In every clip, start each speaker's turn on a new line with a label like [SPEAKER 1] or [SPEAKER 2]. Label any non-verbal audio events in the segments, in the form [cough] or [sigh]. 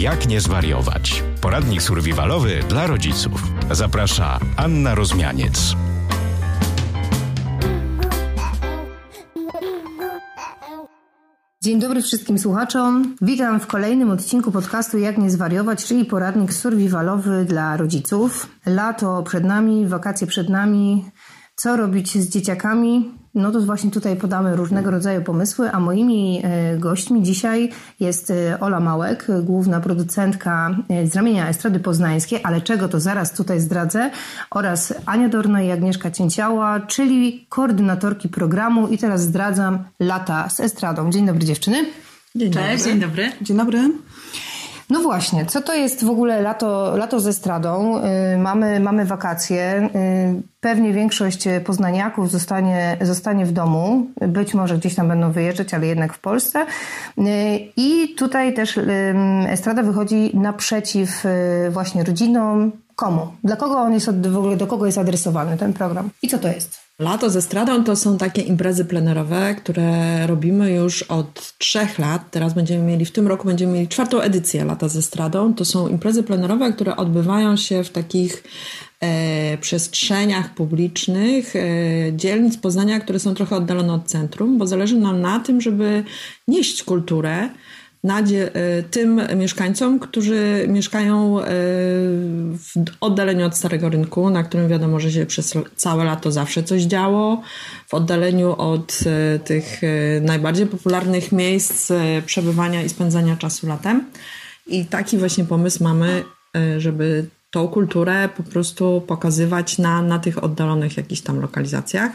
[SPEAKER 1] Jak nie zwariować? Poradnik survivalowy dla rodziców. Zaprasza Anna Rozmianiec.
[SPEAKER 2] Dzień dobry wszystkim słuchaczom. Witam w kolejnym odcinku podcastu Jak nie zwariować, czyli poradnik survivalowy dla rodziców. Lato przed nami, wakacje przed nami. Co robić z dzieciakami? No to właśnie tutaj podamy różnego rodzaju pomysły, a moimi e, gośćmi dzisiaj jest e, Ola Małek, główna producentka e, z ramienia Estrady Poznańskiej, ale czego to zaraz tutaj zdradzę, oraz Ania Dorna i Agnieszka Cięciała, czyli koordynatorki programu i teraz zdradzam Lata z Estradą. Dzień dobry dziewczyny.
[SPEAKER 3] Dzień Cześć, dobry. dzień dobry.
[SPEAKER 4] Dzień dobry.
[SPEAKER 2] No właśnie, co to jest w ogóle lato, lato ze stradą? Yy, mamy, mamy wakacje. Yy, pewnie większość poznaniaków zostanie, zostanie w domu. Być może gdzieś tam będą wyjeżdżać, ale jednak w Polsce. Yy, I tutaj też estrada wychodzi naprzeciw y, właśnie rodzinom. Komu? Dla kogo on jest, w ogóle do kogo jest adresowany ten program? I co to jest?
[SPEAKER 3] Lato ze stradą to są takie imprezy plenerowe, które robimy już od trzech lat. Teraz będziemy mieli, w tym roku będziemy mieli czwartą edycję Lata ze stradą. To są imprezy plenerowe, które odbywają się w takich e, przestrzeniach publicznych, e, dzielnic Poznania, które są trochę oddalone od centrum, bo zależy nam na tym, żeby nieść kulturę, nadzie tym mieszkańcom, którzy mieszkają e, w oddaleniu od Starego Rynku, na którym wiadomo, że się przez całe lato zawsze coś działo, w oddaleniu od e, tych najbardziej popularnych miejsc przebywania i spędzania czasu latem. I taki właśnie pomysł mamy, żeby tą kulturę po prostu pokazywać na, na tych oddalonych jakichś tam lokalizacjach.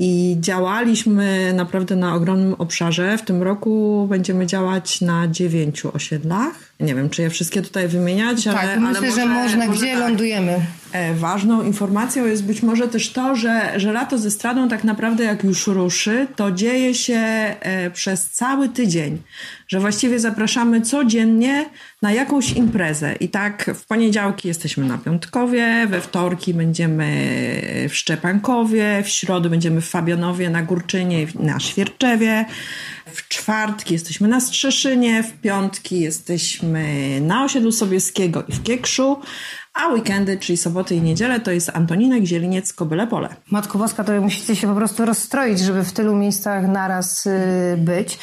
[SPEAKER 3] I działaliśmy naprawdę na ogromnym obszarze. W tym roku będziemy działać na dziewięciu osiedlach. Nie wiem, czy je wszystkie tutaj wymieniać,
[SPEAKER 2] tak,
[SPEAKER 3] ale.
[SPEAKER 2] Myślę,
[SPEAKER 3] ale
[SPEAKER 2] może, że można. Może Gdzie tak. lądujemy?
[SPEAKER 3] E, ważną informacją jest być może też to, że, że lato ze stradą tak naprawdę jak już ruszy, to dzieje się e, przez cały tydzień. Że właściwie zapraszamy codziennie na jakąś imprezę. I tak w poniedziałki jesteśmy na Piątkowie, we wtorki będziemy w Szczepankowie, w środę będziemy w Fabianowie, na Górczynie, na Świerczewie. W czwartki jesteśmy na Strzeszynie, w piątki jesteśmy na osiedlu Sobieskiego i w Kiekszu, a weekendy, czyli soboty i niedzielę, to jest Antoninek, Zieliniec, Kobyle Pole.
[SPEAKER 2] Matko Boska, to musicie się po prostu rozstroić, żeby w tylu miejscach naraz y, być.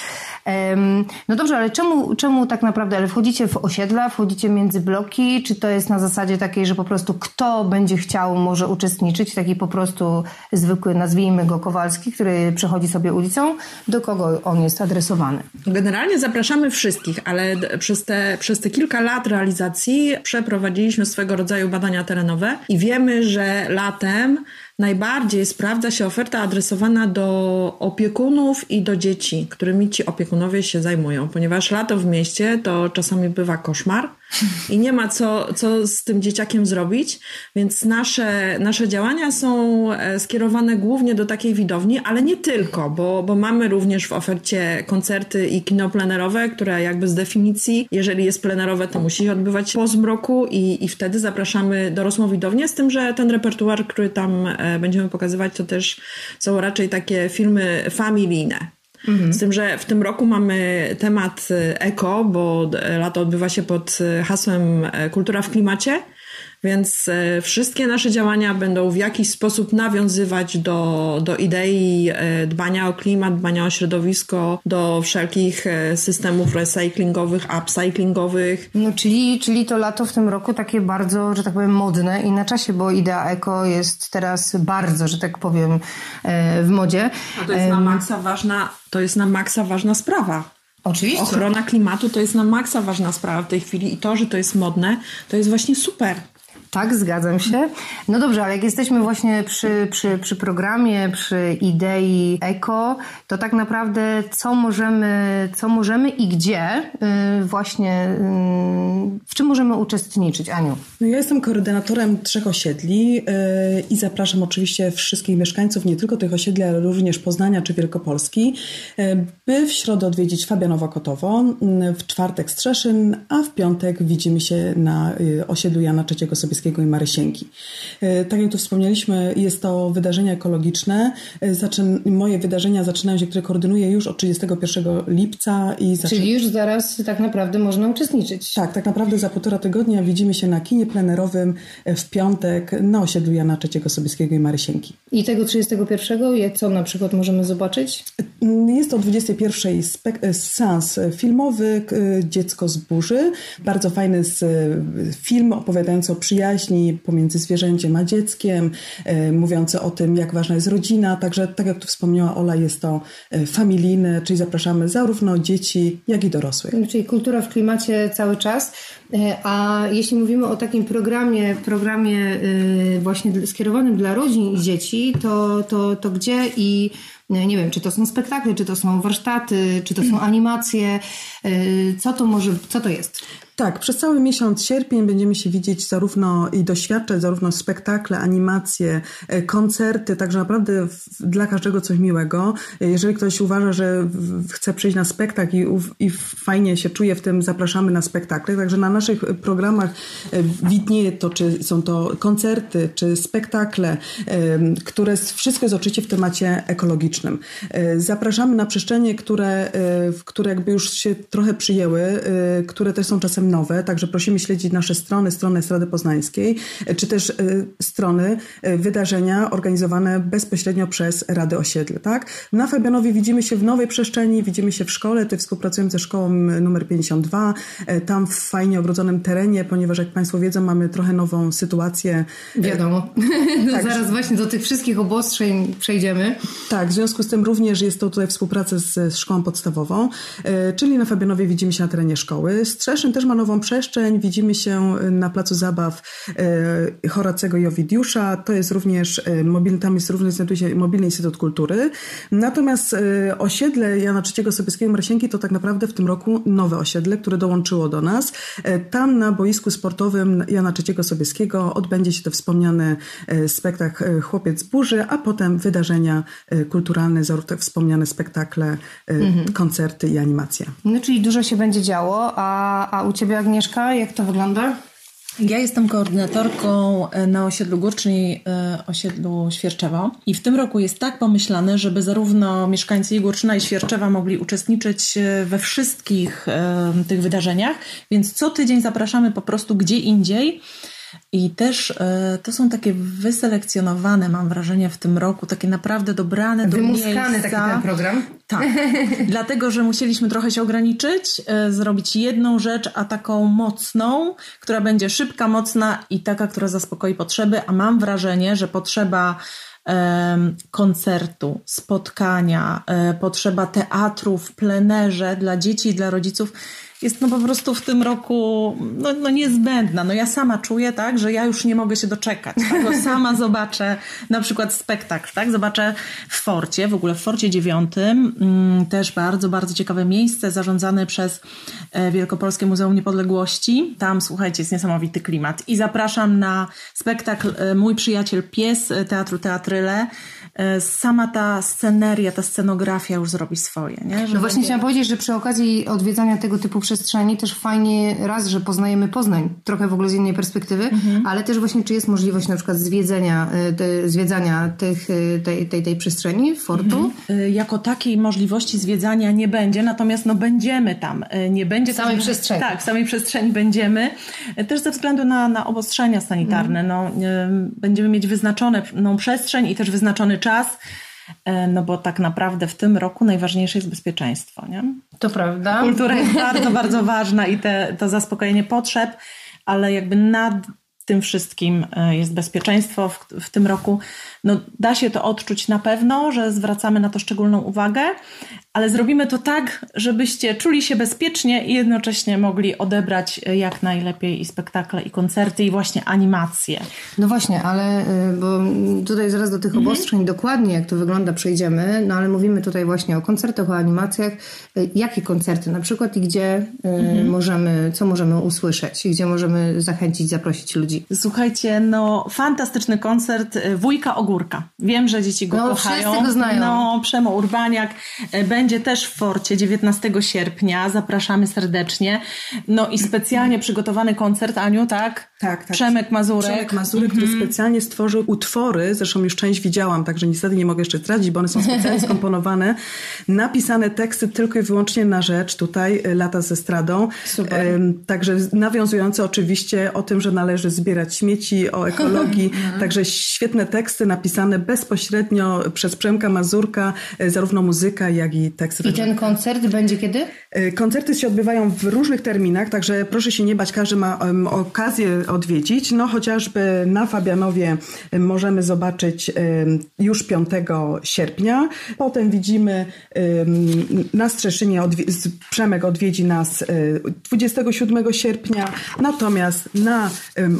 [SPEAKER 2] No dobrze, ale czemu, czemu tak naprawdę, ale wchodzicie w osiedla, wchodzicie między bloki, czy to jest na zasadzie takiej, że po prostu kto będzie chciał, może uczestniczyć, taki po prostu zwykły, nazwijmy go Kowalski, który przechodzi sobie ulicą, do kogo on jest adresowany?
[SPEAKER 3] Generalnie zapraszamy wszystkich, ale przez te, przez te kilka lat realizacji przeprowadziliśmy swego rodzaju badania terenowe i wiemy, że latem najbardziej sprawdza się oferta adresowana do opiekunów i do dzieci, którymi ci opiekunowie się zajmują, ponieważ lato w mieście to czasami bywa koszmar i nie ma co, co z tym dzieciakiem zrobić, więc nasze, nasze działania są e, skierowane głównie do takiej widowni, ale nie tylko, bo, bo mamy również w ofercie koncerty i kino plenerowe, które jakby z definicji, jeżeli jest plenerowe, to musi się odbywać po zmroku i, i wtedy zapraszamy dorosłą widownię, z tym, że ten repertuar, który tam e, będziemy pokazywać, to też są raczej takie filmy familijne. Mhm. Z tym, że w tym roku mamy temat e, eko, bo lato odbywa się pod hasłem Kultura w klimacie. Więc e, wszystkie nasze działania będą w jakiś sposób nawiązywać do, do idei e, dbania o klimat, dbania o środowisko, do wszelkich e, systemów recyklingowych, upcyklingowych.
[SPEAKER 2] No, czyli, czyli to lato w tym roku takie bardzo, że tak powiem, modne i na czasie, bo idea eko jest teraz bardzo, że tak powiem, w modzie.
[SPEAKER 3] A to jest na maksa ważna, to jest na maksa ważna sprawa.
[SPEAKER 2] Oczywiście.
[SPEAKER 3] Ochrona klimatu to jest na maksa ważna sprawa w tej chwili i to, że to jest modne, to jest właśnie super.
[SPEAKER 2] Tak, zgadzam się. No dobrze, ale jak jesteśmy właśnie przy, przy, przy programie, przy idei eko, to tak naprawdę co możemy, co możemy i gdzie yy, właśnie, yy, w czym możemy uczestniczyć, Aniu?
[SPEAKER 4] No ja jestem koordynatorem trzech osiedli yy, i zapraszam oczywiście wszystkich mieszkańców, nie tylko tych osiedli, ale również Poznania czy Wielkopolski, y, by w środę odwiedzić Fabianowo-Kotowo, y, w czwartek Strzeszyn, a w piątek widzimy się na y, osiedlu Jana III Sobieskiego I Marysienki. Tak jak tu wspomnieliśmy, jest to wydarzenie ekologiczne. Zaczyn moje wydarzenia zaczynają się, które koordynuję już od 31 lipca. i
[SPEAKER 2] zaczyn... Czyli już zaraz tak naprawdę można uczestniczyć.
[SPEAKER 4] Tak, tak naprawdę za półtora tygodnia widzimy się na kinie plenerowym w piątek na osiedlu Jana III Sobieskiego i Marysienki.
[SPEAKER 2] I tego 31, co na przykład możemy zobaczyć?
[SPEAKER 4] Jest to 21 seans filmowy Dziecko z burzy. Bardzo fajny film opowiadający o przyjaźni pomiędzy zwierzęciem a dzieckiem, e, mówiący o tym, jak ważna jest rodzina. Także, tak jak tu wspomniała Ola, jest to e, familijne, czyli zapraszamy zarówno dzieci, jak i dorosłych.
[SPEAKER 2] Czyli kultura w klimacie cały czas. E, a jeśli mówimy o takim programie, programie właśnie skierowanym dla rodzin i dzieci, to, to, to gdzie i nie wiem, czy to są spektakle, czy to są warsztaty, czy to są animacje, co to może, co to jest?
[SPEAKER 4] Tak, przez cały miesiąc sierpień będziemy się widzieć zarówno i doświadczać zarówno spektakle, animacje, e, koncerty, także naprawdę dla każdego coś miłego. E, jeżeli ktoś uważa, że chce przyjść na spektakl i, i fajnie się czuje w tym, zapraszamy na spektakle. Także na naszych programach e, widnieje to, czy są to koncerty, czy spektakle, które wszystko jest oczywiście w temacie ekologicznym. Zapraszamy na przestrzenie, które, które jakby już się trochę przyjęły, które też są czasem nowe, także prosimy śledzić nasze strony, strony Estrady Poznańskiej, czy też y, strony y, wydarzenia organizowane bezpośrednio przez Rady Osiedle. Tak? Na Fabianowie widzimy się w nowej przestrzeni, widzimy się w szkole, tutaj współpracujemy ze szkołą numer 52, y, tam w fajnie ogrodzonym terenie, ponieważ jak Państwo wiedzą, mamy trochę nową sytuację.
[SPEAKER 2] Wiadomo. [laughs] tak. Zaraz właśnie do tych wszystkich obostrzeń przejdziemy.
[SPEAKER 4] Tak, w związku z tym również jest to tutaj współpraca z, z szkołą podstawową, czyli na Fabianowie widzimy się na terenie szkoły. Strzeszyn też ma nową przestrzeń. Widzimy się na placu zabaw e, Horacego i Owidiusza. To jest również, e, mobilny, tam jest również znajduje się Mobilny Instytut Kultury. Natomiast osiedle Jana III Sobieskiego Marsienki to tak naprawdę w tym roku nowe osiedle, które dołączyło do nas. Tam na boisku sportowym Jana III Sobieskiego odbędzie się to wspomniany spektakl Chłopiec burzy, a potem wydarzenia kulturalne, zarówno te wspomniane spektakle, mhm. koncerty i animacje.
[SPEAKER 2] No czyli dużo się będzie działo, a, a u Ciebie Ciebie, Agnieszka, jak to wygląda?
[SPEAKER 5] Ja jestem koordynatorką e, na osiedlu Górczyni, e, osiedlu Świerczewo. I w tym roku jest tak pomyślane, żeby zarówno mieszkańcy i Górczyna i Świerczewa mogli uczestniczyć e, we wszystkich tych wydarzeniach, więc co tydzień zapraszamy po prostu gdzie indziej i też e, to są takie wyselekcjonowane, mam wrażenie, w tym roku, takie naprawdę dobrane do
[SPEAKER 2] Wymuskany miejsca. taki ten program.
[SPEAKER 5] Tak, [laughs] dlatego, że musieliśmy trochę się ograniczyć, e, zrobić jedną rzecz, a taką mocną, która będzie szybka, mocna i taka, która zaspokoi potrzeby, a mam wrażenie, że potrzeba koncertu, spotkania, e, potrzeba teatru w plenerze dla dzieci i dla rodziców jest no po prostu w tym roku no, no niezbędna. No ja sama czuję, tak, że ja już nie mogę się doczekać, tak, bo sama [laughs] zobaczę na przykład spektakl, tak, zobaczę w Forcie, w ogóle w Forcie dziewiątym, mm, też bardzo, bardzo ciekawe miejsce zarządzane przez e, Wielkopolskie Muzeum Niepodległości. Tam, słuchajcie, jest niesamowity klimat. I zapraszam na spektakl e, Mój przyjaciel pies e, Teatru Teatryle, sama ta sceneria, ta scenografia już zrobi swoje. Nie?
[SPEAKER 2] Że no właśnie będzie... chciałam powiedzieć, że przy okazji odwiedzania tego typu przestrzeni też fajnie raz, że poznajemy Poznań, trochę w ogóle z innej perspektywy, mhm. ale też właśnie czy jest możliwość na przykład zwiedzenia, e, zwiedzania tych, e, tej, tej, tej przestrzeni, fortu?
[SPEAKER 5] Mhm. Jako takiej możliwości zwiedzania nie będzie, natomiast no będziemy tam. Nie będzie
[SPEAKER 2] w samej przestrzeni.
[SPEAKER 5] Tak, w samej przestrzeni będziemy. Też ze względu na, na obostrzenia sanitarne. Mhm. No, będziemy mieć wyznaczoną no, przestrzeń i też wyznaczony czas, e, no bo tak naprawdę w tym roku najważniejsze jest bezpieczeństwo. Nie?
[SPEAKER 2] To prawda.
[SPEAKER 5] Kultura jest [laughs] bardzo, bardzo ważna i te, to zaspokojenie potrzeb, ale jakby nad tym wszystkim e, jest bezpieczeństwo w, w tym roku. No, da się to odczuć na pewno, że zwracamy na to szczególną uwagę, ale zrobimy to tak, żebyście czuli się bezpiecznie i jednocześnie mogli odebrać e, jak najlepiej i spektakle, i koncerty, i właśnie animacje.
[SPEAKER 2] No właśnie, ale e, bo tutaj zaraz do tych mhm. obostrzeń dokładnie, jak to wygląda, przejdziemy, no ale mówimy tutaj właśnie o koncertach, o animacjach. E, jakie koncerty na przykład i gdzie mhm. możemy, co możemy usłyszeć, i gdzie możemy zachęcić, zaprosić ludzi?
[SPEAKER 5] Słuchajcie, no fantastyczny koncert Wujka Ogórka. Wiem, że dzieci go
[SPEAKER 2] no,
[SPEAKER 5] kochają.
[SPEAKER 2] Wszyscy go znają.
[SPEAKER 5] No, Przemo Urbaniak będzie będzie też w Forcie 19 sierpnia. Zapraszamy serdecznie. No i specjalnie przygotowany koncert, Aniu, tak?
[SPEAKER 4] Tak, tak.
[SPEAKER 5] Przemek Mazurek.
[SPEAKER 4] Przemek Mazurek, który
[SPEAKER 5] Mhm.
[SPEAKER 4] specjalnie stworzył utwory, zresztą już część widziałam, także niestety nie mogę jeszcze zdradzić, bo one są specjalnie [laughs] skomponowane, napisane teksty tylko i wyłącznie na rzecz tutaj y, Lata ze stradą.
[SPEAKER 2] Super.
[SPEAKER 4] Także nawiązujące oczywiście o tym, że należy zbierać śmieci, o [laughs] ekologii, także świetne teksty napisane bezpośrednio przez Przemka Mazurka, y, zarówno muzyka, jak i teksty.
[SPEAKER 2] I ten koncert będzie kiedy?
[SPEAKER 4] Y, Koncerty się odbywają w różnych terminach, także proszę się nie bać, każdy ma em, okazję odwiedzić. No chociażby na Fabianowie em, możemy zobaczyć już 5 sierpnia. Potem widzimy na z- Przemek odwiedzi nas y, 27 sierpnia, natomiast na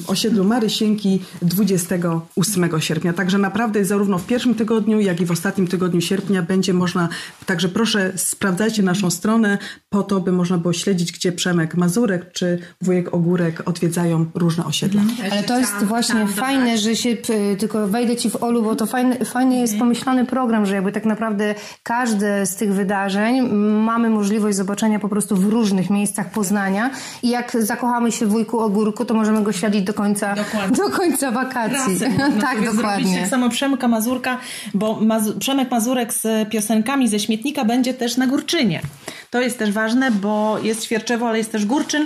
[SPEAKER 4] osiedlu Marysienki 28 sierpnia. Także naprawdę zarówno w pierwszym tygodniu, jak i w ostatnim tygodniu sierpnia będzie można, także proszę sprawdzajcie naszą stronę po to, by można było śledzić, gdzie Przemek Mazurek czy wujek Ogórek odwiedzają różne osiedla.
[SPEAKER 2] Ale to jest właśnie fajne, że się, p- tylko wejdę Ci w Olu, bo to fajny, fajny jest pomyślany program, że jakby tak naprawdę każde z tych wydarzeń mamy możliwość zobaczenia po prostu w różnych miejscach Poznania i jak zakochamy się w wujku Ogórku, to możemy go śledzić do końca,
[SPEAKER 5] Dokładnie.
[SPEAKER 2] do końca wakacji.
[SPEAKER 5] Trasy [laughs]
[SPEAKER 2] tak, dokładnie.
[SPEAKER 5] Tak samo Przemka Mazurka, bo Mazu- Przemek Mazurek z piosenkami ze śmietnika będzie też na Górczynie. To jest też ważne, bo jest Świerczewo, ale jest też Górczyn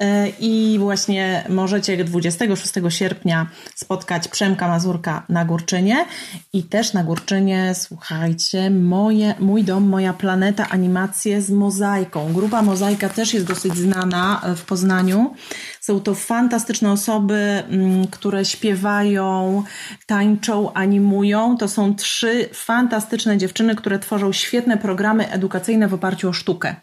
[SPEAKER 5] yy, i właśnie możecie 26 sierpnia spotkać Przemka Mazurka na Górczynie i też na Górczynie, słuchajcie, moje, mój dom, moja planeta, animacje z mozaiką. Grupa Mozaika też jest dosyć znana w Poznaniu. Są to fantastyczne osoby, mm, które śpiewają, tańczą, animują. To są trzy fantastyczne dziewczyny, które tworzą świetne programy edukacyjne w oparciu o sztukę.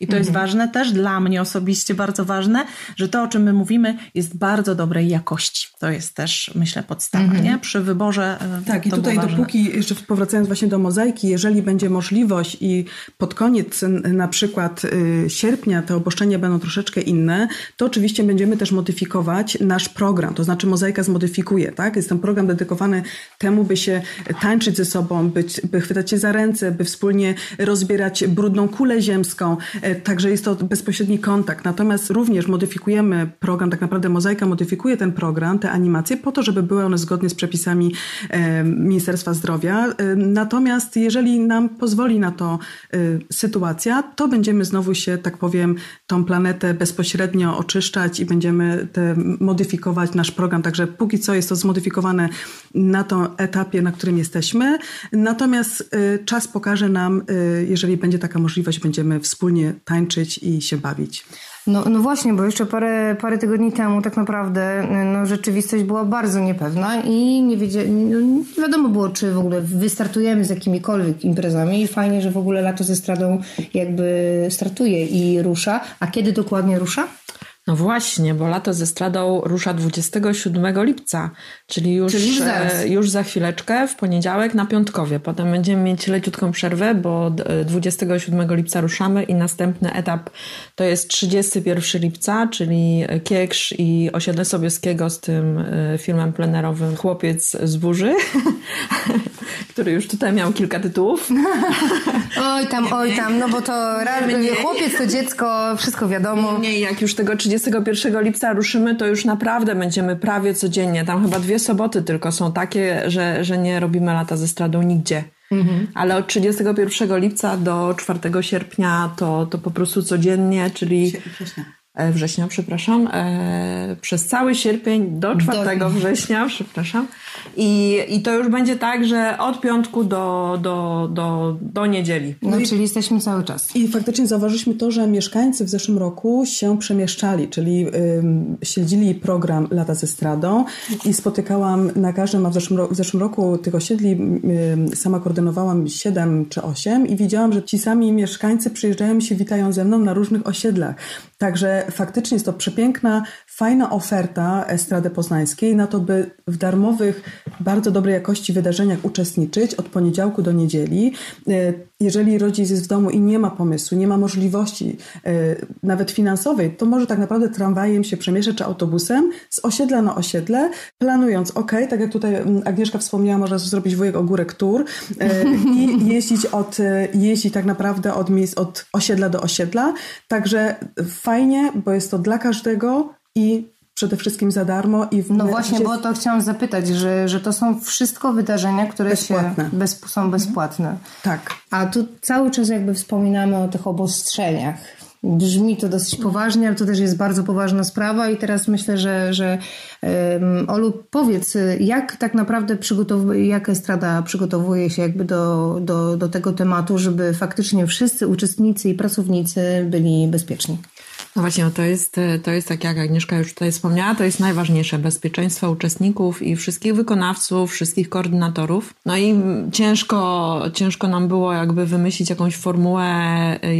[SPEAKER 5] I to jest
[SPEAKER 2] Mhm.
[SPEAKER 5] ważne też dla mnie osobiście bardzo ważne, że to, o czym my mówimy, jest bardzo dobrej jakości. To jest też, myślę, podstawa, nie? Przy wyborze. e,
[SPEAKER 4] Tak, i tutaj dopóki, jeszcze powracając właśnie do mozaiki, jeżeli będzie możliwość i pod koniec na przykład y, sierpnia te obostrzenia będą troszeczkę inne, to oczywiście będziemy też modyfikować nasz program, to znaczy mozaika zmodyfikuje, tak? Jest ten program dedykowany temu, by się tańczyć ze sobą, być, by chwytać się za ręce, by wspólnie rozbierać brudną kulę ziemską, także jest to bezpośredni kontakt. Natomiast również modyfikujemy program, tak naprawdę mozaika modyfikuje ten program, te animacje po to, żeby były one zgodnie z przepisami e, Ministerstwa Zdrowia. E, Natomiast jeżeli nam pozwoli na to e, sytuacja, to będziemy znowu się, tak powiem, tą planetę bezpośrednio oczyszczać i będziemy te, modyfikować nasz program. Także póki co jest to zmodyfikowane na tym etapie, na którym jesteśmy. Natomiast e, czas pokaże nam, e, jeżeli będzie taka możliwość, będziemy wspólnie tańczyć i się bawić.
[SPEAKER 2] No, no właśnie, bo jeszcze parę, parę tygodni temu tak naprawdę no, rzeczywistość była bardzo niepewna i nie, wiedzia, no, nie wiadomo było, czy w ogóle wystartujemy z jakimikolwiek imprezami i fajnie, że w ogóle lato ze stradą jakby startuje i rusza. A kiedy dokładnie rusza?
[SPEAKER 3] No właśnie, bo lato ze stradą rusza 27 lipca, czyli już,
[SPEAKER 2] Czyli już
[SPEAKER 3] e, już za chwileczkę, w poniedziałek na Piątkowie. Potem będziemy mieć leciutką przerwę, bo d- 27 lipca ruszamy i następny etap to jest 31 lipca, czyli Kieksz i osiedle Sobieskiego z tym e, filmem plenerowym Chłopiec z burzy, [laughs] który już tutaj miał kilka tytułów. [laughs]
[SPEAKER 2] Oj tam, oj tam, no bo to ra- chłopiec to dziecko, wszystko wiadomo.
[SPEAKER 3] Nie, jak już tego 31 lipca ruszymy, to już naprawdę będziemy prawie codziennie. Tam chyba dwie soboty tylko są takie, że, że nie robimy lata ze stradą nigdzie. Ale od 31 lipca do 4 sierpnia to, to po prostu codziennie, czyli e, września, przepraszam, e, przez cały sierpień do 4
[SPEAKER 2] Do-
[SPEAKER 3] września, przepraszam. I, I to już będzie tak, że od piątku do, do, do, do niedzieli.
[SPEAKER 2] No, czyli jesteśmy cały czas.
[SPEAKER 4] I faktycznie zauważyliśmy to, że mieszkańcy w zeszłym roku się przemieszczali, czyli ym, śledzili program Lata ze Stradą i spotykałam na każdym, a w zeszłym, ro- w zeszłym roku tych osiedli ym, sama koordynowałam 7 czy 8 i widziałam, że ci sami mieszkańcy przyjeżdżają i się witają ze mną na różnych osiedlach. Także faktycznie jest to przepiękna, fajna oferta Estrady Poznańskiej na to, by w darmowych, bardzo dobrej jakości wydarzeniach uczestniczyć od poniedziałku do niedzieli. E, Jeżeli rodzic jest w domu i nie ma pomysłu, nie ma możliwości e, nawet finansowej, to może tak naprawdę tramwajem się przemieszczać czy autobusem z osiedla na osiedle, planując, ok, tak jak tutaj mm, Agnieszka wspomniała, można zrobić wujek ogórek tour e, [laughs] i jeździć od, jeździć tak naprawdę od miejsc, od osiedla do osiedla. Także fajnie, bo jest to dla każdego i przede wszystkim za darmo. i w
[SPEAKER 2] No właśnie, bo to chciałam zapytać, że, że to są wszystko wydarzenia, które
[SPEAKER 4] bezpłatne.
[SPEAKER 2] Się bez, są bezpłatne.
[SPEAKER 4] Tak.
[SPEAKER 2] A tu cały czas jakby wspominamy o tych obostrzeniach. Brzmi to dosyć poważnie, ale to też jest bardzo poważna sprawa i teraz myślę, że, że um, Olu, powiedz, jak tak naprawdę przygotowuje, jak Estrada przygotowuje się jakby do, do, do tego tematu, żeby faktycznie wszyscy uczestnicy i pracownicy byli bezpieczni?
[SPEAKER 3] No właśnie, no to jest, to jest tak jak Agnieszka już tutaj wspomniała, to jest najważniejsze, bezpieczeństwo uczestników i wszystkich wykonawców, wszystkich koordynatorów. No i ciężko, ciężko nam było jakby wymyślić jakąś formułę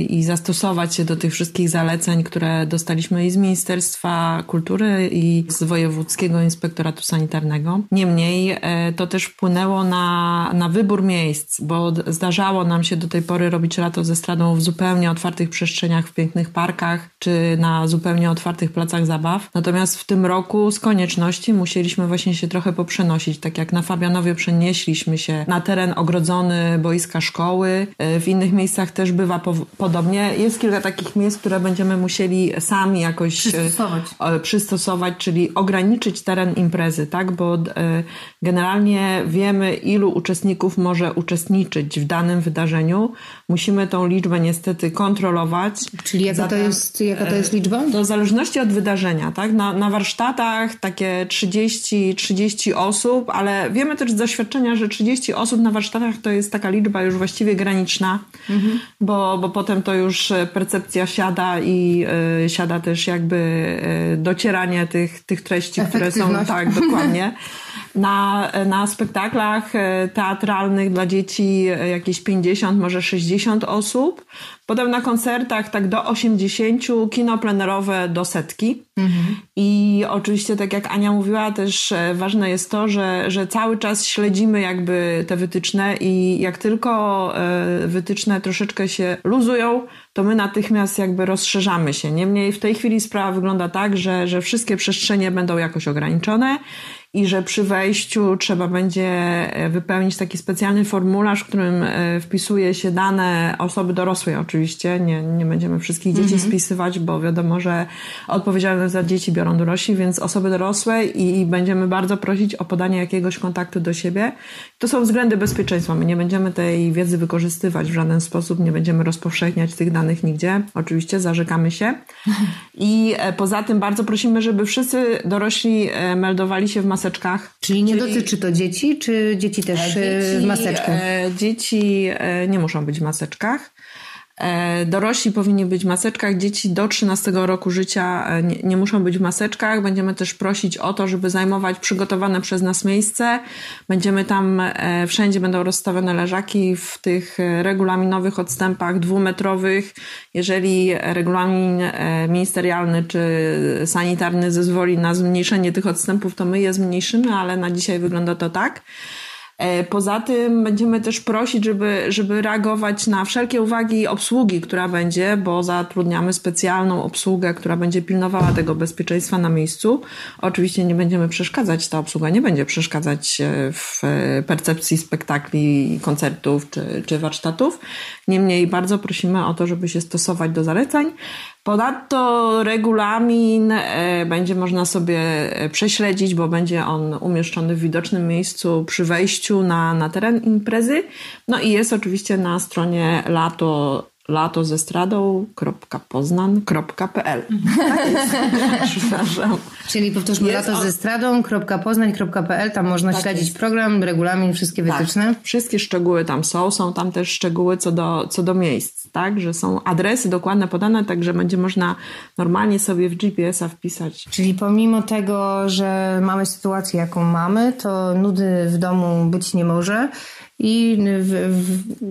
[SPEAKER 3] i zastosować się do tych wszystkich zaleceń, które dostaliśmy i z Ministerstwa Kultury i z Wojewódzkiego Inspektoratu Sanitarnego. Niemniej e, to też wpłynęło na, na wybór miejsc, bo zdarzało nam się do tej pory robić lato ze stradą w zupełnie otwartych przestrzeniach, w pięknych parkach, czy na zupełnie otwartych placach zabaw. Natomiast w tym roku z konieczności musieliśmy właśnie się trochę poprzenosić. Tak jak na Fabianowie przenieśliśmy się na teren ogrodzony boiska szkoły. E, w innych miejscach też bywa po podobnie. Jest kilka takich miejsc, które będziemy musieli sami jakoś
[SPEAKER 2] przystosować,
[SPEAKER 3] e, przystosować czyli ograniczyć teren imprezy, tak? Bo e, generalnie wiemy, ilu uczestników może uczestniczyć w danym wydarzeniu. Musimy tą liczbę niestety kontrolować.
[SPEAKER 2] Czyli jaka Zatem, to jest, jaka to jest liczba?
[SPEAKER 3] To w zależności od wydarzenia, tak? Na, na warsztatach takie 30, 30 osób, ale wiemy też z doświadczenia, że 30 osób na warsztatach to jest taka liczba już właściwie graniczna, mhm. bo, bo potem to już percepcja siada i y, siada też jakby y, docieranie tych, tych treści, które są tak, dokładnie. [laughs] Na, na spektaklach e, teatralnych dla dzieci e, jakieś 50, może 60 osób. Potem na koncertach tak do 80, kino plenerowe do setki. Mhm. I oczywiście, tak jak Ania mówiła, też e, ważne jest to, że, że cały czas śledzimy jakby te wytyczne i jak tylko wytyczne troszeczkę się luzują, to my natychmiast jakby rozszerzamy się. Niemniej w tej chwili sprawa wygląda tak, że, że wszystkie przestrzenie będą jakoś ograniczone i że przy wejściu trzeba będzie e, wypełnić taki specjalny formularz, w którym e, wpisuje się dane osoby dorosłej oczywiście. Nie, nie będziemy wszystkich dzieci mhm. spisywać, bo wiadomo, że odpowiedzialność za dzieci biorą dorośli, więc osoby dorosłe i będziemy bardzo prosić o podanie jakiegoś kontaktu do siebie. To są względy bezpieczeństwa. My nie będziemy tej wiedzy wykorzystywać w żaden sposób, nie będziemy rozpowszechniać tych danych nigdzie. Oczywiście zarzekamy się. [laughs] I e, poza tym bardzo prosimy, żeby wszyscy dorośli meldowali się w maseczkach maseczkach.
[SPEAKER 2] Czyli nie Czyli... dotyczy to dzieci, czy dzieci też e, dzieci, w maseczkach?
[SPEAKER 3] E, dzieci e, nie muszą być w maseczkach. E, dorośli powinni być w maseczkach, dzieci do 13 roku życia e, nie, nie, muszą być w maseczkach. Będziemy też prosić o to, żeby zajmować przygotowane przez nas miejsce. Będziemy tam, e, wszędzie będą rozstawione leżaki w tych regulaminowych odstępach dwumetrowych. Jeżeli regulamin ministerialny czy sanitarny zezwoli na zmniejszenie tych odstępów, to my je zmniejszymy, ale na dzisiaj wygląda to tak. E, poza tym będziemy też prosić, żeby, żeby reagować na wszelkie uwagi obsługi, która będzie, bo zatrudniamy specjalną obsługę, która będzie pilnowała tego bezpieczeństwa na miejscu. Oczywiście nie będziemy przeszkadzać, ta obsługa nie będzie przeszkadzać e, w percepcji spektakli, koncertów czy, czy warsztatów. Niemniej bardzo prosimy o to, żeby się stosować do zaleceń. Ponadto regulamin e, będzie można sobie e, prześledzić, bo będzie on umieszczony w widocznym miejscu przy wejściu na, na teren imprezy. No i jest oczywiście na stronie lato lato ze stradą.poznan.pl tak [laughs]
[SPEAKER 2] Przepraszam. Czyli powtórzmy lato on... ze stradą.poznań.pl tam można tak śledzić jest. program, regulamin, wszystkie tak. wytyczne. Tak.
[SPEAKER 3] Wszystkie szczegóły tam są, są tam też szczegóły co do, co do miejsc, tak, że są adresy dokładne podane, także będzie można normalnie sobie w GPS-a wpisać.
[SPEAKER 2] Czyli pomimo tego, że mamy sytuację jaką mamy, to nudy w domu być nie może i w,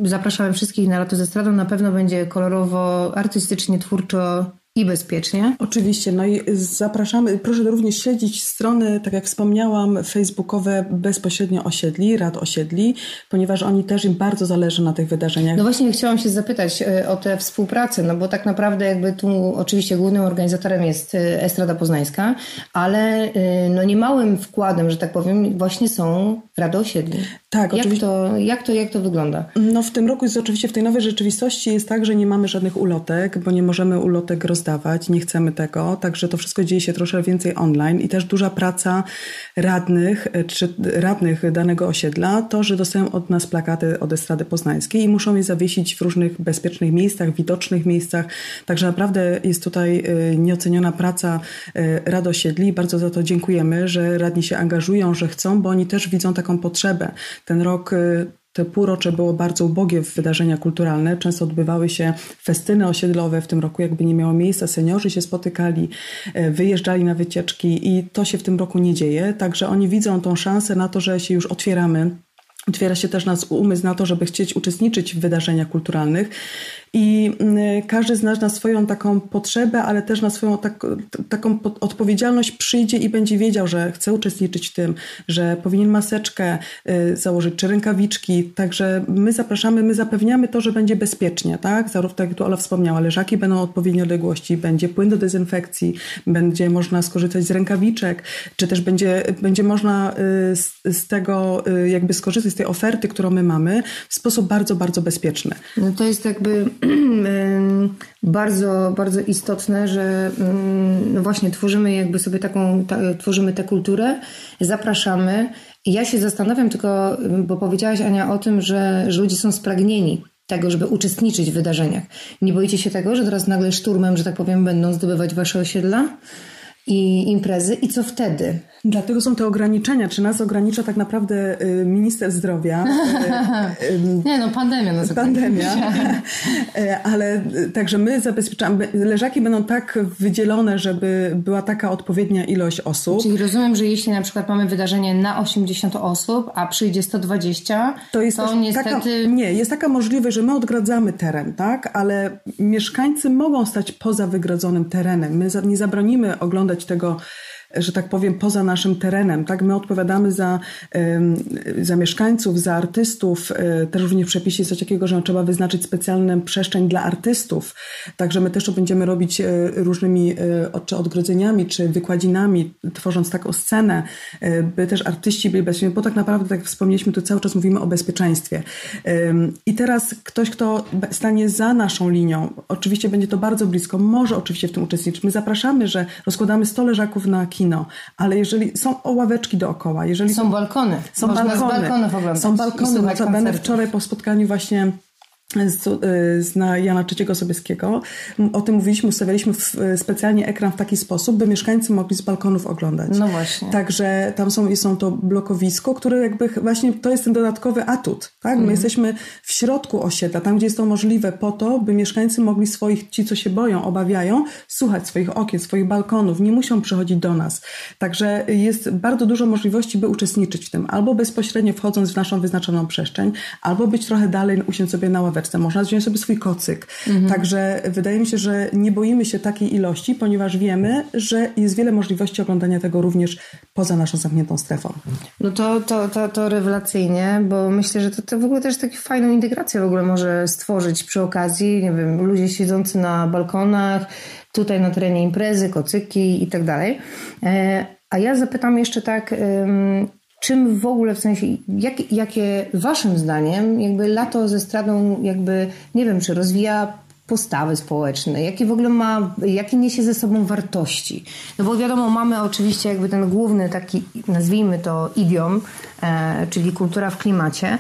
[SPEAKER 2] w, zapraszamy wszystkich na lato ze stradą. Na pewno będzie kolorowo, artystycznie, twórczo i bezpiecznie.
[SPEAKER 4] Oczywiście, no i zapraszamy, proszę również śledzić strony, tak jak wspomniałam, facebookowe bezpośrednio osiedli, rad osiedli, ponieważ oni też im bardzo zależy na tych wydarzeniach.
[SPEAKER 2] No właśnie chciałam się zapytać e, o tę współpracę, no bo tak naprawdę jakby tu oczywiście głównym organizatorem jest e, Estrada Poznańska, ale e, no niemałym wkładem, że tak powiem, właśnie są rady osiedli. Tak, jak oczywiście. To, jak, to, jak to wygląda?
[SPEAKER 4] No w tym roku jest oczywiście w tej nowej rzeczywistości jest tak, że nie mamy żadnych ulotek, bo nie możemy ulotek rozdać nie chcemy tego, także to wszystko dzieje się troszkę więcej online i też duża praca radnych, e, czy radnych danego osiedla, to, że dostają od nas plakaty od Estrady Poznańskiej i muszą je zawiesić w różnych bezpiecznych miejscach, widocznych miejscach, także naprawdę jest tutaj e, nieoceniona praca rad osiedli bardzo za to dziękujemy, że radni się angażują, że chcą, bo oni też widzą taką potrzebę. Ten rok te półrocze było bardzo ubogie w wydarzenia kulturalne. Często odbywały się festyny osiedlowe. W tym roku jakby nie miało miejsca. Seniorzy się spotykali, e, wyjeżdżali na wycieczki i to się w tym roku nie dzieje. Także oni widzą tą szansę na to, że się już otwieramy Otwiera się też nas umysł na to, żeby chcieć uczestniczyć w wydarzeniach kulturalnych. I mm, każdy z nas na swoją taką potrzebę, ale też na swoją tak, taką odpowiedzialność przyjdzie i będzie wiedział, że chce uczestniczyć w tym, że powinien maseczkę y, założyć czy rękawiczki. Także my zapraszamy, my zapewniamy to, że będzie bezpiecznie, tak? Zarówno tak jak tu Ola wspomniała, leżaki będą odpowiedniej odległości, będzie płyn do dezynfekcji, będzie można skorzystać z rękawiczek, czy też będzie, będzie można y, z, z tego y, jakby skorzystać z tej oferty, którą my mamy w sposób bardzo, bardzo bezpieczny.
[SPEAKER 2] No to jest jakby [clears throat] bardzo, bardzo istotne, że no właśnie tworzymy jakby sobie taką, ta, tworzymy tę kulturę, zapraszamy. Ja się zastanawiam tylko, bo powiedziałaś Ania o tym, że, że ludzie są spragnieni tego, żeby uczestniczyć w wydarzeniach. Nie boicie się tego, że teraz nagle szturmem, że tak powiem, będą zdobywać wasze osiedla? I imprezy. I co wtedy?
[SPEAKER 4] Dlatego są te ograniczenia. Czy nas ogranicza tak naprawdę y, minister zdrowia? [laughs]
[SPEAKER 2] Y, y, Nie no, pandemia nas
[SPEAKER 4] Pandemia. [laughs] Ale także my zabezpieczamy, leżaki będą tak wydzielone, żeby była taka odpowiednia ilość osób.
[SPEAKER 2] Czyli rozumiem, że jeśli na przykład mamy wydarzenie na 80 osób, a przyjdzie 120, to, jest to niestety...
[SPEAKER 4] Taka, nie, jest taka możliwość, że my odgradzamy teren, tak? Ale mieszkańcy mogą stać poza wygrodzonym terenem. My nie zabronimy oglądać tego że tak powiem, poza naszym terenem. Tak, my odpowiadamy za, za mieszkańców, za artystów. E, też również w przepisie jest coś takiego, że trzeba wyznaczyć specjalną przestrzeń dla artystów. Także my też to będziemy robić e, różnymi e, czy odgrodzeniami, czy wykładzinami, tworząc taką scenę, by też artyści byli bezpieczni, bo tak naprawdę, tak jak wspomnieliśmy, tu cały czas mówimy o bezpieczeństwie. I teraz ktoś, kto stanie za naszą linią, oczywiście będzie to bardzo blisko, może oczywiście w tym uczestniczyć. My zapraszamy, że rozkładamy 100 leżaków na kino, kino, ale jeżeli są ławeczki dookoła, jeżeli
[SPEAKER 2] są balkony,
[SPEAKER 4] są balkony,
[SPEAKER 2] z balkonów oglądać
[SPEAKER 4] są balkony, notabene wczoraj po spotkaniu właśnie z, y, z na Jana III Sobieskiego. O tym mówiliśmy, ustawialiśmy w, y, specjalnie ekran w taki sposób, by mieszkańcy mogli z balkonów oglądać.
[SPEAKER 2] No właśnie.
[SPEAKER 4] Także tam są, są to blokowisko, które jakby właśnie to jest ten dodatkowy atut. Tak? My mm. jesteśmy w środku osiedla, tam gdzie jest to możliwe po to, by mieszkańcy mogli swoich, ci co się boją, obawiają, słuchać swoich okien, swoich balkonów, nie muszą przychodzić do nas. Także jest bardzo dużo możliwości, by uczestniczyć w tym. Albo bezpośrednio wchodząc w naszą wyznaczoną przestrzeń, albo być trochę dalej, usiąść sobie na ławeczce można wziąć sobie swój kocyk. Mhm. Także wydaje mi się, że nie boimy się takiej ilości, ponieważ wiemy, że jest wiele możliwości oglądania tego również poza naszą zamkniętą strefą.
[SPEAKER 2] No to, to, to, to rewelacyjnie, bo myślę, że to, to w ogóle też taką fajną integrację w ogóle może stworzyć przy okazji, nie wiem, ludzie siedzący na balkonach, tutaj na terenie imprezy, kocyki i tak dalej. E, a ja zapytam jeszcze tak, czym w ogóle, w sensie, jak, jakie waszym zdaniem jakby lato ze stradą jakby, nie wiem, czy rozwija postawy społeczne, jakie w ogóle ma, jakie niesie ze sobą wartości. No bo wiadomo, mamy oczywiście jakby ten główny taki, nazwijmy to idiom, e, czyli kultura w klimacie,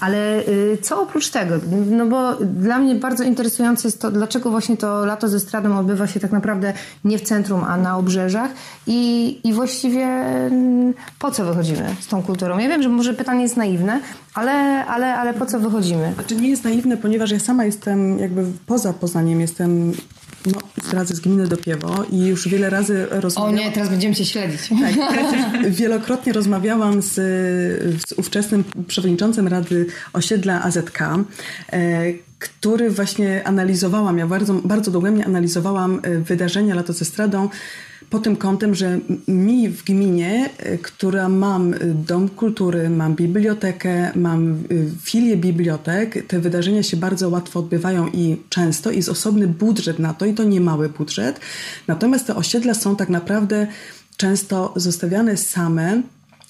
[SPEAKER 2] ale y, co oprócz tego? No bo dla mnie bardzo interesujące jest to, dlaczego właśnie to lato ze stradą odbywa się tak naprawdę nie w centrum, a na obrzeżach i, i właściwie mm, po co wychodzimy z tą kulturą? Ja wiem, że może pytanie jest naiwne, ale, ale, ale po co wychodzimy?
[SPEAKER 4] Znaczy nie jest naiwne, ponieważ ja sama jestem jakby poza Poznaniem, jestem no, zdradzę z gminy Dopiewo i już wiele razy rozmawiałam...
[SPEAKER 2] O nie, teraz będziemy cię śledzić.
[SPEAKER 4] Tak, [laughs] wielokrotnie rozmawiałam z, z ówczesnym przewodniczącym Rady Osiedla AZK, e, który właśnie analizowałam, ja bardzo, bardzo dogłębnie analizowałam e, wydarzenia Lato ze Stradą pod tym kątem, że mi w gminie, e, która mam e, dom kultury, mam bibliotekę, mam e, filię bibliotek, te wydarzenia się bardzo łatwo odbywają i często jest osobny budżet na to i to nie mały budżet. Natomiast te osiedla są tak naprawdę często zostawiane same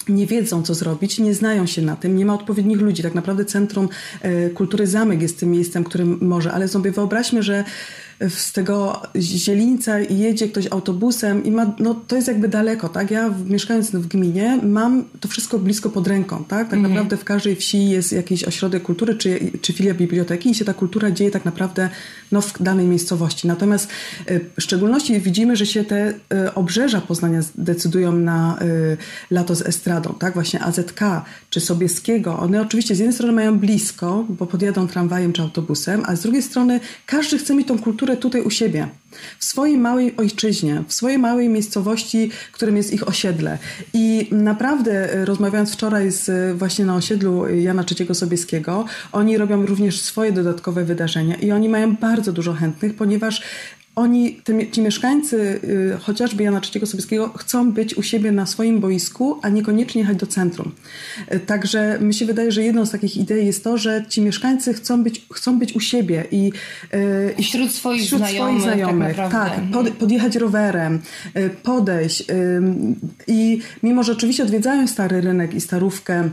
[SPEAKER 4] nie wiedzą, co zrobić, nie znają się na tym, nie ma odpowiednich ludzi. Tak naprawdę Centrum Kultury Zamek jest tym miejscem, którym może, ale sobie wyobraźmy, że z tego Zielińca jedzie ktoś autobusem i ma, no to jest jakby daleko, tak? Ja mieszkając w gminie mam to wszystko blisko pod ręką, tak? Tak mhm. naprawdę w każdej wsi jest jakiś ośrodek kultury czy, czy filia biblioteki i się ta kultura dzieje tak naprawdę no, w danej miejscowości. Natomiast y, w szczególności widzimy, że się te y, obrzeża Poznania decydują na y, lato z estradą, tak? Właśnie AZK czy Sobieskiego. One oczywiście z jednej strony mają blisko, bo podjadą tramwajem czy autobusem, a z drugiej strony każdy chce mieć tą kulturę tutaj u siebie w swojej małej ojczyźnie, w swojej małej miejscowości, którym jest ich osiedle. I naprawdę e, rozmawiając wczoraj z, e, właśnie na osiedlu Jana III Sobieskiego, oni robią również swoje dodatkowe wydarzenia i oni mają bardzo dużo chętnych, ponieważ oni, ci mieszkańcy y, chociażby Jana III Sobieskiego chcą być u siebie na swoim boisku, a niekoniecznie jechać do centrum. Y, także mi się wydaje, że jedną z takich idei jest to, że ci mieszkańcy chcą być, chcą być u siebie i,
[SPEAKER 2] y, wśród swoich wśród znajomych, swoich znajomych
[SPEAKER 4] tak, tak pod, podjechać rowerem, podejść i mimo, że oczywiście odwiedzają Stary Rynek i Starówkę,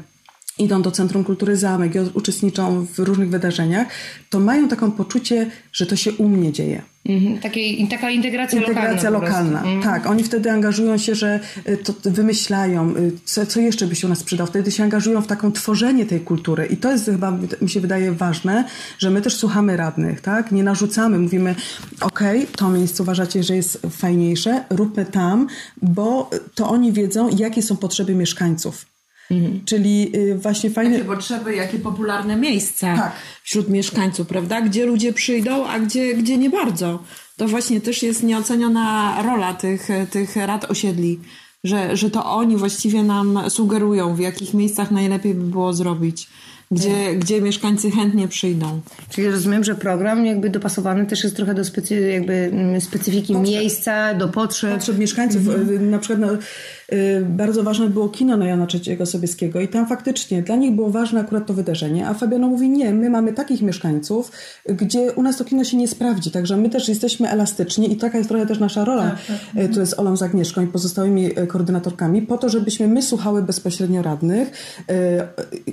[SPEAKER 4] idą do Centrum Kultury Zamek i uczestniczą w różnych wydarzeniach, to mają taką poczucie, że to się u mnie dzieje.
[SPEAKER 2] Mhm, takie, taka integracja,
[SPEAKER 4] integracja lokalna. lokalna. Mhm. Tak, oni wtedy angażują się, że y, to wymyślają, y, co, co jeszcze by się u nas przydał. Wtedy się angażują w taką tworzenie tej kultury. I to jest chyba, mi się wydaje, ważne, że my też słuchamy radnych, tak? Nie narzucamy, mówimy, okej, okay, to miejsce uważacie, że jest fajniejsze, róbmy tam, bo to oni wiedzą, jakie są potrzeby mieszkańców. Mhm. Czyli y, właśnie fajne...
[SPEAKER 3] Jakie potrzeby, jakie popularne miejsca tak. wśród mieszkańców, prawda? Gdzie ludzie przyjdą, a gdzie, gdzie nie bardzo. To właśnie też jest nieoceniona rola tych, tych rad osiedli, że, że to oni właściwie nam sugerują, w jakich miejscach najlepiej by było zrobić gdzie, tak. gdzie mieszkańcy chętnie przyjdą.
[SPEAKER 2] Czyli rozumiem, że program jakby dopasowany też jest trochę do specy, jakby mm, specyfiki potrzeb. miejsca, do potrzeb.
[SPEAKER 4] Potrzeb mieszkańców. Mhm. Na przykład no, Y, bardzo ważne było kino na Jana III Sobieskiego i tam faktycznie dla nich było ważne akurat to wydarzenie, a Fabiano mówi nie, my mamy takich mieszkańców, gdzie u nas to kino się nie sprawdzi, także my też jesteśmy elastyczni i taka jest trochę też nasza rola tak, tak. Y, tu jest Olą z Agnieszką i pozostałymi y, koordynatorkami, po to, żebyśmy my słuchały bezpośrednio radnych,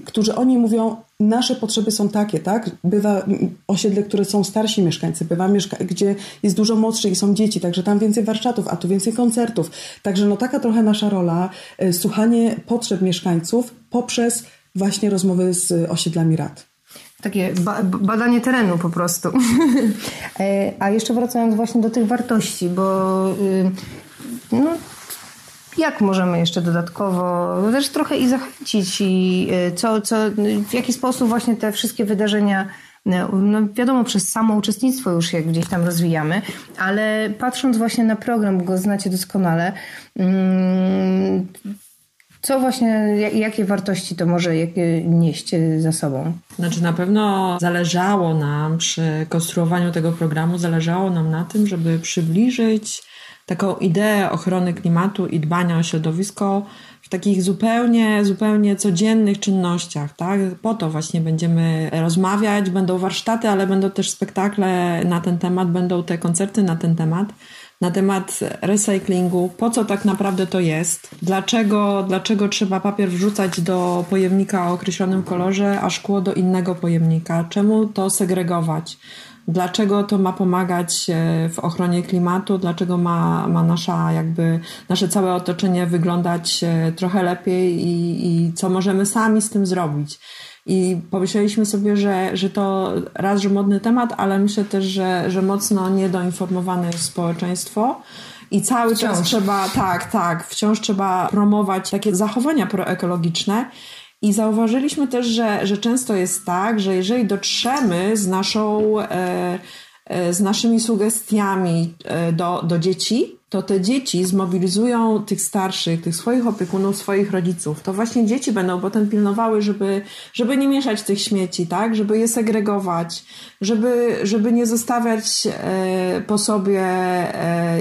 [SPEAKER 4] którzy oni mówią, nasze potrzeby są takie, tak? Bywa osiedle, które są starsi mieszkańcy, bywa mieszka gdzie jest dużo młodszych i są dzieci, także tam więcej warsztatów, a tu więcej koncertów. Także no taka trochę nasza rola, e, słuchanie potrzeb mieszkańców poprzez właśnie rozmowy z osiedlami rad.
[SPEAKER 2] Takie ba badanie terenu po prostu. E, a jeszcze wracając właśnie do tych wartości, bo y, no, jak możemy jeszcze dodatkowo też trochę i zachęcić i y, co, co, w jaki sposób właśnie te wszystkie wydarzenia no wiadomo, przez samo uczestnictwo już je gdzieś tam rozwijamy, ale patrząc właśnie na program, go znacie doskonale, mm, co właśnie, jakie wartości to może nieść za sobą?
[SPEAKER 3] Znaczy na pewno zależało nam przy konstruowaniu tego programu, zależało nam na tym, żeby przybliżyć taką ideę ochrony klimatu i dbania o środowisko takich zupełnie, zupełnie codziennych czynnościach, tak? Po to właśnie będziemy rozmawiać, będą warsztaty, ale będą też spektakle na ten temat, będą te koncerty na ten temat, na temat recyklingu, po co tak naprawdę to jest, dlaczego, dlaczego trzeba papier wrzucać do pojemnika o określonym kolorze, a szkło do innego pojemnika, czemu to segregować dlaczego to ma pomagać e, w ochronie klimatu, dlaczego ma, ma nasza, jakby, nasze całe otoczenie wyglądać e, trochę lepiej i, i co możemy sami z tym zrobić. I pomyśleliśmy sobie, że, że to raz, że modny temat, ale myślę też, że, że mocno niedoinformowane jest społeczeństwo. I cały wciąż. czas trzeba, tak, tak, wciąż trzeba promować takie zachowania proekologiczne. I zauważyliśmy też, że, że często jest tak, że jeżeli dotrzemy z naszą, e, e, z naszymi sugestiami e, do, do dzieci, to te dzieci zmobilizują tych starszych, tych swoich opiekunów, swoich rodziców. To właśnie dzieci będą potem pilnowały, żeby, żeby nie mieszać tych śmieci, tak? Żeby je segregować, żeby, żeby nie zostawiać po sobie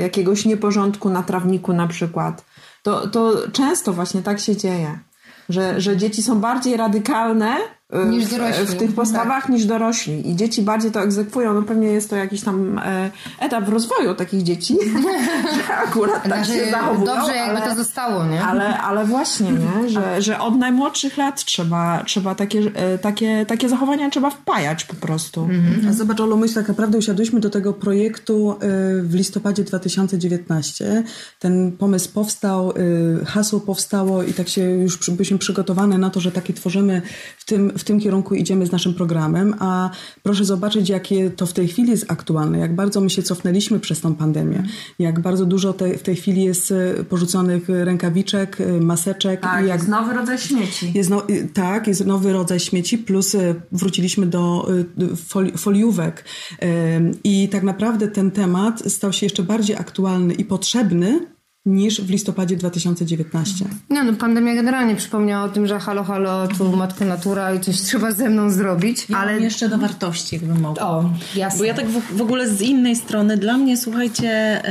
[SPEAKER 3] jakiegoś nieporządku na trawniku na przykład. To, to często właśnie tak się dzieje że, że dzieci są bardziej radykalne niż dorośli. W, w tych postawach tak. niż dorośli. I dzieci bardziej to egzekwują. No pewnie jest to jakiś tam e, etap rozwoju takich dzieci, [laughs] że akurat tak znaczy, się zachowują.
[SPEAKER 2] Dobrze jakby ale, to zostało, nie?
[SPEAKER 3] Ale, ale właśnie, nie? [laughs] Że, że od najmłodszych lat trzeba, trzeba takie, e, takie, takie zachowania trzeba wpajać po prostu.
[SPEAKER 4] Mhm. A zobacz, Olu, my tak naprawdę usiadłyśmy do tego projektu w listopadzie 2019. Ten pomysł powstał, hasło powstało i tak się już byliśmy przygotowane na to, że takie tworzymy w tym, w tym kierunku idziemy z naszym programem, a proszę zobaczyć, jakie to w tej chwili jest aktualne, jak bardzo my się cofnęliśmy przez tą pandemię, jak bardzo dużo te, w tej chwili jest e, porzuconych rękawiczek, e, maseczek.
[SPEAKER 3] Tak,
[SPEAKER 4] jak,
[SPEAKER 3] jest nowy rodzaj śmieci.
[SPEAKER 4] Jest no, tak, jest nowy rodzaj śmieci, plus e, wróciliśmy do foli, foliówek i tak naprawdę ten temat stał się jeszcze bardziej aktualny i potrzebny niż w listopadzie 2019.
[SPEAKER 2] No, no pandemia generalnie przypomniała o tym, że halo, halo, tu matka natura i coś trzeba ze mną zrobić.
[SPEAKER 5] Ja ale jeszcze do wartości, jakby mogła. O, jasne. Bo ja tak w, w ogóle z innej strony, dla mnie, słuchajcie,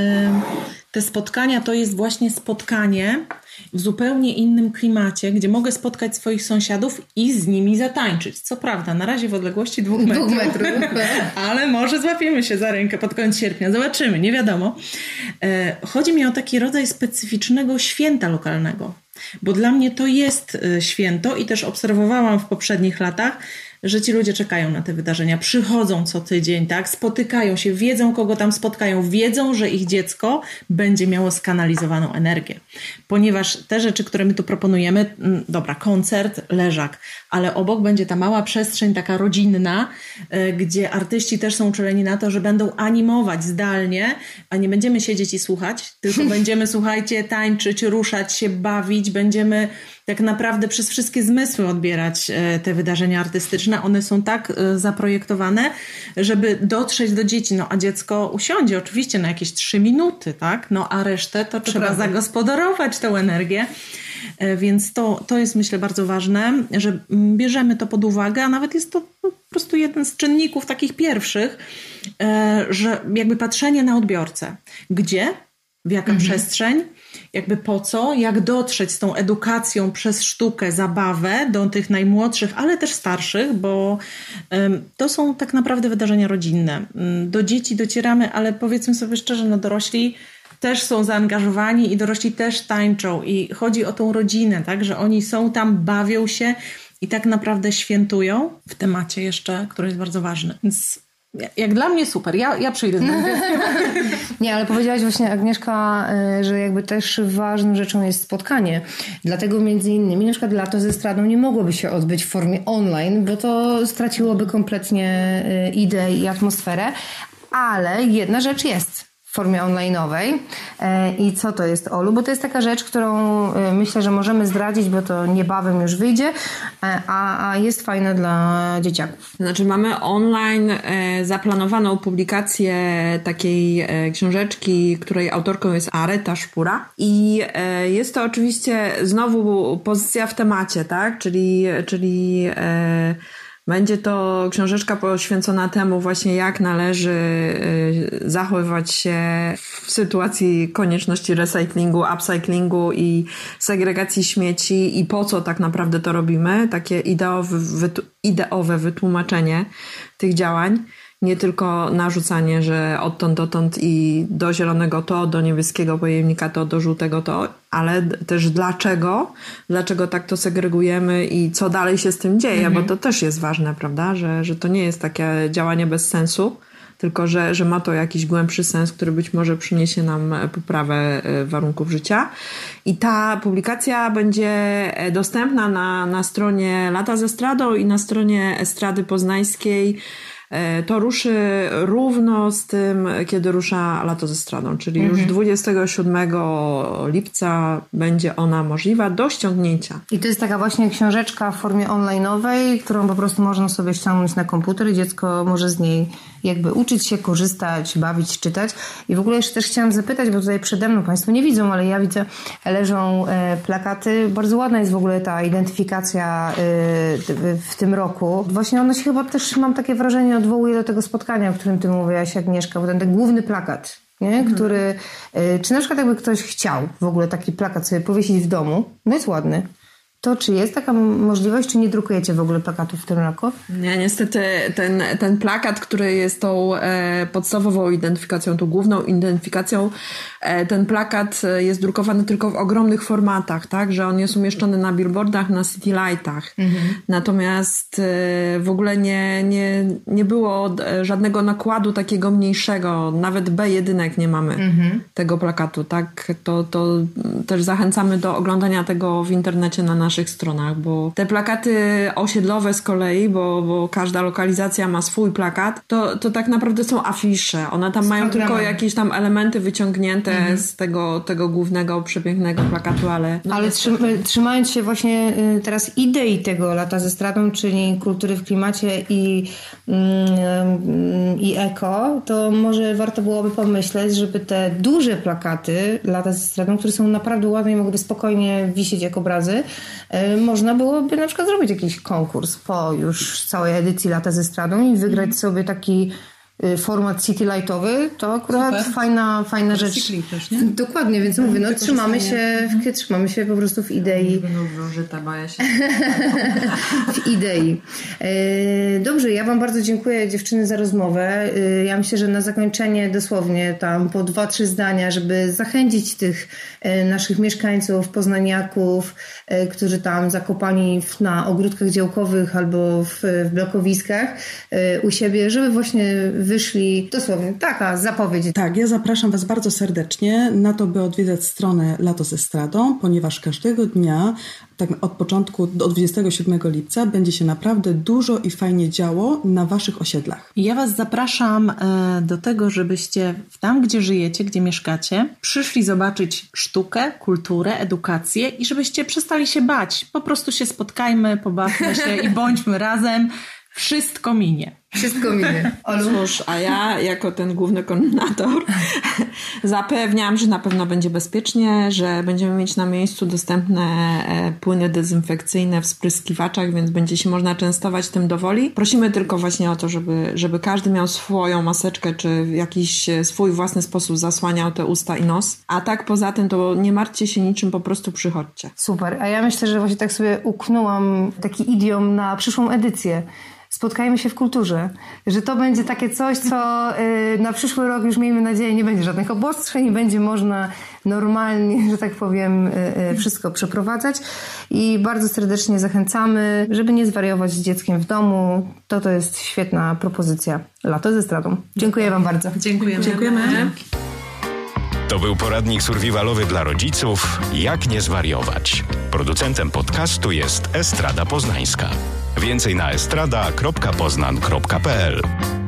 [SPEAKER 5] te spotkania to jest właśnie spotkanie w zupełnie innym klimacie, gdzie mogę spotkać swoich sąsiadów i z nimi zatańczyć. Co prawda, na razie w odległości dwóch metrów, dwóch metrów [laughs] ale może złapiemy się za rękę pod koniec sierpnia. Zobaczymy, nie wiadomo. E, chodzi mi o taki rodzaj specyficznego święta lokalnego, bo dla mnie to jest e, święto i też obserwowałam w poprzednich latach, że ci ludzie czekają na te wydarzenia, przychodzą co tydzień, tak, spotykają się, wiedzą, kogo tam spotkają, wiedzą, że ich dziecko będzie miało skanalizowaną energię. Ponieważ te rzeczy, które my tu proponujemy, mm, dobra, koncert, leżak, ale obok będzie ta mała przestrzeń taka rodzinna, e, gdzie artyści też są uczuleni na to, że będą animować zdalnie, a nie będziemy siedzieć i słuchać, tylko [laughs] będziemy, słuchajcie, tańczyć, ruszać się, bawić, będziemy tak naprawdę przez wszystkie zmysły odbierać e, te wydarzenia artystyczne. One są tak e, zaprojektowane, żeby dotrzeć do dzieci. No a dziecko usiądzie oczywiście na jakieś trzy minuty, tak? No a resztę to, to trzeba prawda. zagospodarować tą energię. E, więc to, to jest myślę bardzo ważne, że bierzemy to pod uwagę, a nawet jest to po prostu jeden z czynników takich pierwszych, że jakby patrzenie na odbiorcę. Gdzie, w jaka mhm. przestrzeń, jakby po co, jak dotrzeć z tą edukacją przez sztukę, zabawę do tych najmłodszych, ale też starszych, bo to są tak naprawdę wydarzenia rodzinne. Um, do dzieci docieramy, ale powiedzmy sobie szczerze, no dorośli też są zaangażowani i dorośli też tańczą i chodzi o tą rodzinę, tak, że oni są tam, bawią się i tak naprawdę świętują w temacie jeszcze, który jest bardzo ważny. Więc jak dla mnie super, ja, ja przyjdę. [laughs]
[SPEAKER 2] Nie, ale powiedziałaś właśnie Agnieszka, e, że jakby też ważną rzeczą jest spotkanie. Dlatego między innymi na przykład lato ze stradą nie mogłoby się odbyć w formie online, bo to straciłoby kompletnie e, ideę i atmosferę. Ale jedna rzecz jest w formie online'owej. E, I co to jest, Olu? Bo to jest taka rzecz, którą e, myślę, że możemy zdradzić, bo to niebawem już wyjdzie, e, a, jest fajna dla dzieciaków.
[SPEAKER 3] Znaczy mamy online zaplanowaną publikację takiej książeczki, której autorką jest Areta Szpura i jest to oczywiście znowu pozycja w temacie, tak? Czyli, czyli będzie to książeczka poświęcona temu właśnie, jak należy y, zachowywać się w sytuacji konieczności recyklingu, upcyclingu i segregacji śmieci i po co tak naprawdę to robimy. Takie ideowe, ideowe wytłumaczenie tych działań nie tylko narzucanie, że odtąd dotąd i do zielonego to, do niebieskiego pojemnika to, do żółtego to, ale też dlaczego, dlaczego tak to segregujemy i co dalej się z tym dzieje, mhm. bo to też jest ważne, prawda, że, że to nie jest takie działanie bez sensu, tylko że, że ma to jakiś głębszy sens, który być może przyniesie nam poprawę e, warunków życia. I ta publikacja będzie e, dostępna na, na stronie Lata ze Estradą i na stronie Estrady Poznańskiej to ruszy równo z tym, kiedy rusza Lato ze Stradą, czyli mhm. już 27 lipca będzie ona możliwa do ściągnięcia.
[SPEAKER 2] I to jest taka właśnie książeczka w formie online'owej, którą po prostu można sobie ściągnąć na komputer i dziecko może z niej jakby uczyć się, korzystać, bawić, czytać. I w ogóle jeszcze też chciałam zapytać, bo tutaj przede mną Państwo nie widzą, ale ja widzę, leżą e, plakaty. Bardzo ładna jest w ogóle ta identyfikacja e, w tym roku. Właśnie ono się chyba też, mam takie wrażenie, odwołuje do tego spotkania, o którym Ty mówiłaś, Agnieszka, bo ten, ten główny plakat, nie? Mhm. który, e, czy na przykład jakby ktoś chciał w ogóle taki plakat sobie powiesić w domu, no jest ładny, to czy jest taka możliwość, czy nie drukujecie w ogóle plakatów w tym roku?
[SPEAKER 3] Nie, niestety ten, ten plakat, który jest tą e, podstawową identyfikacją, tą główną identyfikacją, e, ten plakat e, jest drukowany tylko w ogromnych formatach, tak, że on jest umieszczony na billboardach, na city lightach. Mhm. Natomiast e, w ogóle nie, nie, nie było e, żadnego nakładu takiego mniejszego, nawet B1 nie mamy mhm. tego plakatu, tak, to, to też zachęcamy do oglądania tego w internecie na naszym naszych stronach, bo te plakaty osiedlowe z kolei, bo, bo każda lokalizacja ma swój plakat, to, to tak naprawdę są afisze. One tam z mają programem. tylko jakieś tam elementy wyciągnięte mhm. z tego, tego głównego, przepięknego plakatu, ale...
[SPEAKER 2] No ale trzymając się właśnie y, teraz idei tego Lata ze Stratą, czyli kultury w klimacie i, mm, i eko, to może warto byłoby pomyśleć, żeby te duże plakaty Lata ze Stratą, które są naprawdę ładne i mogłyby spokojnie wisieć jak obrazy, można byłoby na przykład zrobić jakiś konkurs po już całej edycji Lata ze Stradą i wygrać mm. sobie taki Y, format city lightowy, to akurat Super. fajna, fajna rzecz.
[SPEAKER 5] Też, nie?
[SPEAKER 2] Dokładnie, więc mówię, no trzymamy się, mhm. trzymamy się po prostu w idei.
[SPEAKER 3] Wróżyta, boję się. [laughs]
[SPEAKER 2] w idei. Y, dobrze, ja Wam bardzo dziękuję dziewczyny za rozmowę. Y, ja myślę, że na zakończenie dosłownie tam po dwa, trzy zdania, żeby zachęcić tych naszych mieszkańców, poznaniaków, którzy tam zakopani na ogródkach działkowych albo w, w blokowiskach u siebie, żeby właśnie wyszli, dosłownie taka zapowiedź.
[SPEAKER 4] Tak, ja zapraszam Was bardzo serdecznie na to, by odwiedzać stronę Lato ze Stradą, ponieważ każdego dnia, tak od początku do 27 lipca, będzie się naprawdę dużo i fajnie działo na Waszych osiedlach.
[SPEAKER 5] Ja Was zapraszam e, do tego, żebyście tam, gdzie żyjecie, gdzie mieszkacie, przyszli zobaczyć sztukę, kulturę, edukację i żebyście przestali się bać. Po prostu się spotkajmy, pobawmy się i [laughs] bądźmy razem. Wszystko minie.
[SPEAKER 2] Wszystko minie.
[SPEAKER 3] Cóż, a ja jako ten główny koordynator [laughs] zapewniam, że na pewno będzie bezpiecznie, że będziemy mieć na miejscu dostępne e, płyny dezynfekcyjne w spryskiwaczach, więc będzie się można częstować tym dowoli. Prosimy tylko właśnie o to, żeby, żeby każdy miał swoją maseczkę, czy w jakiś e, swój własny sposób zasłaniał te usta i nos. A tak poza tym, to nie martwcie się niczym, po prostu przychodźcie.
[SPEAKER 2] Super. A ja myślę, że właśnie tak sobie uknęłam taki idiom na przyszłą edycję spotkajmy się w kulturze. Że to będzie takie coś, co y, na przyszły rok już miejmy nadzieję nie będzie żadnych obostrzeń i będzie można normalnie, że tak powiem, y, y, wszystko przeprowadzać. I bardzo serdecznie zachęcamy, żeby nie zwariować z dzieckiem w domu. To to jest świetna propozycja. Lato ze stradą. Dziękuję Wam bardzo.
[SPEAKER 5] Dziękujemy.
[SPEAKER 3] Dziękujemy.
[SPEAKER 1] To był poradnik survivalowy dla rodziców Jak nie zwariować. Producentem podcastu jest Estrada Poznańska. Więcej na estrada.poznan.pl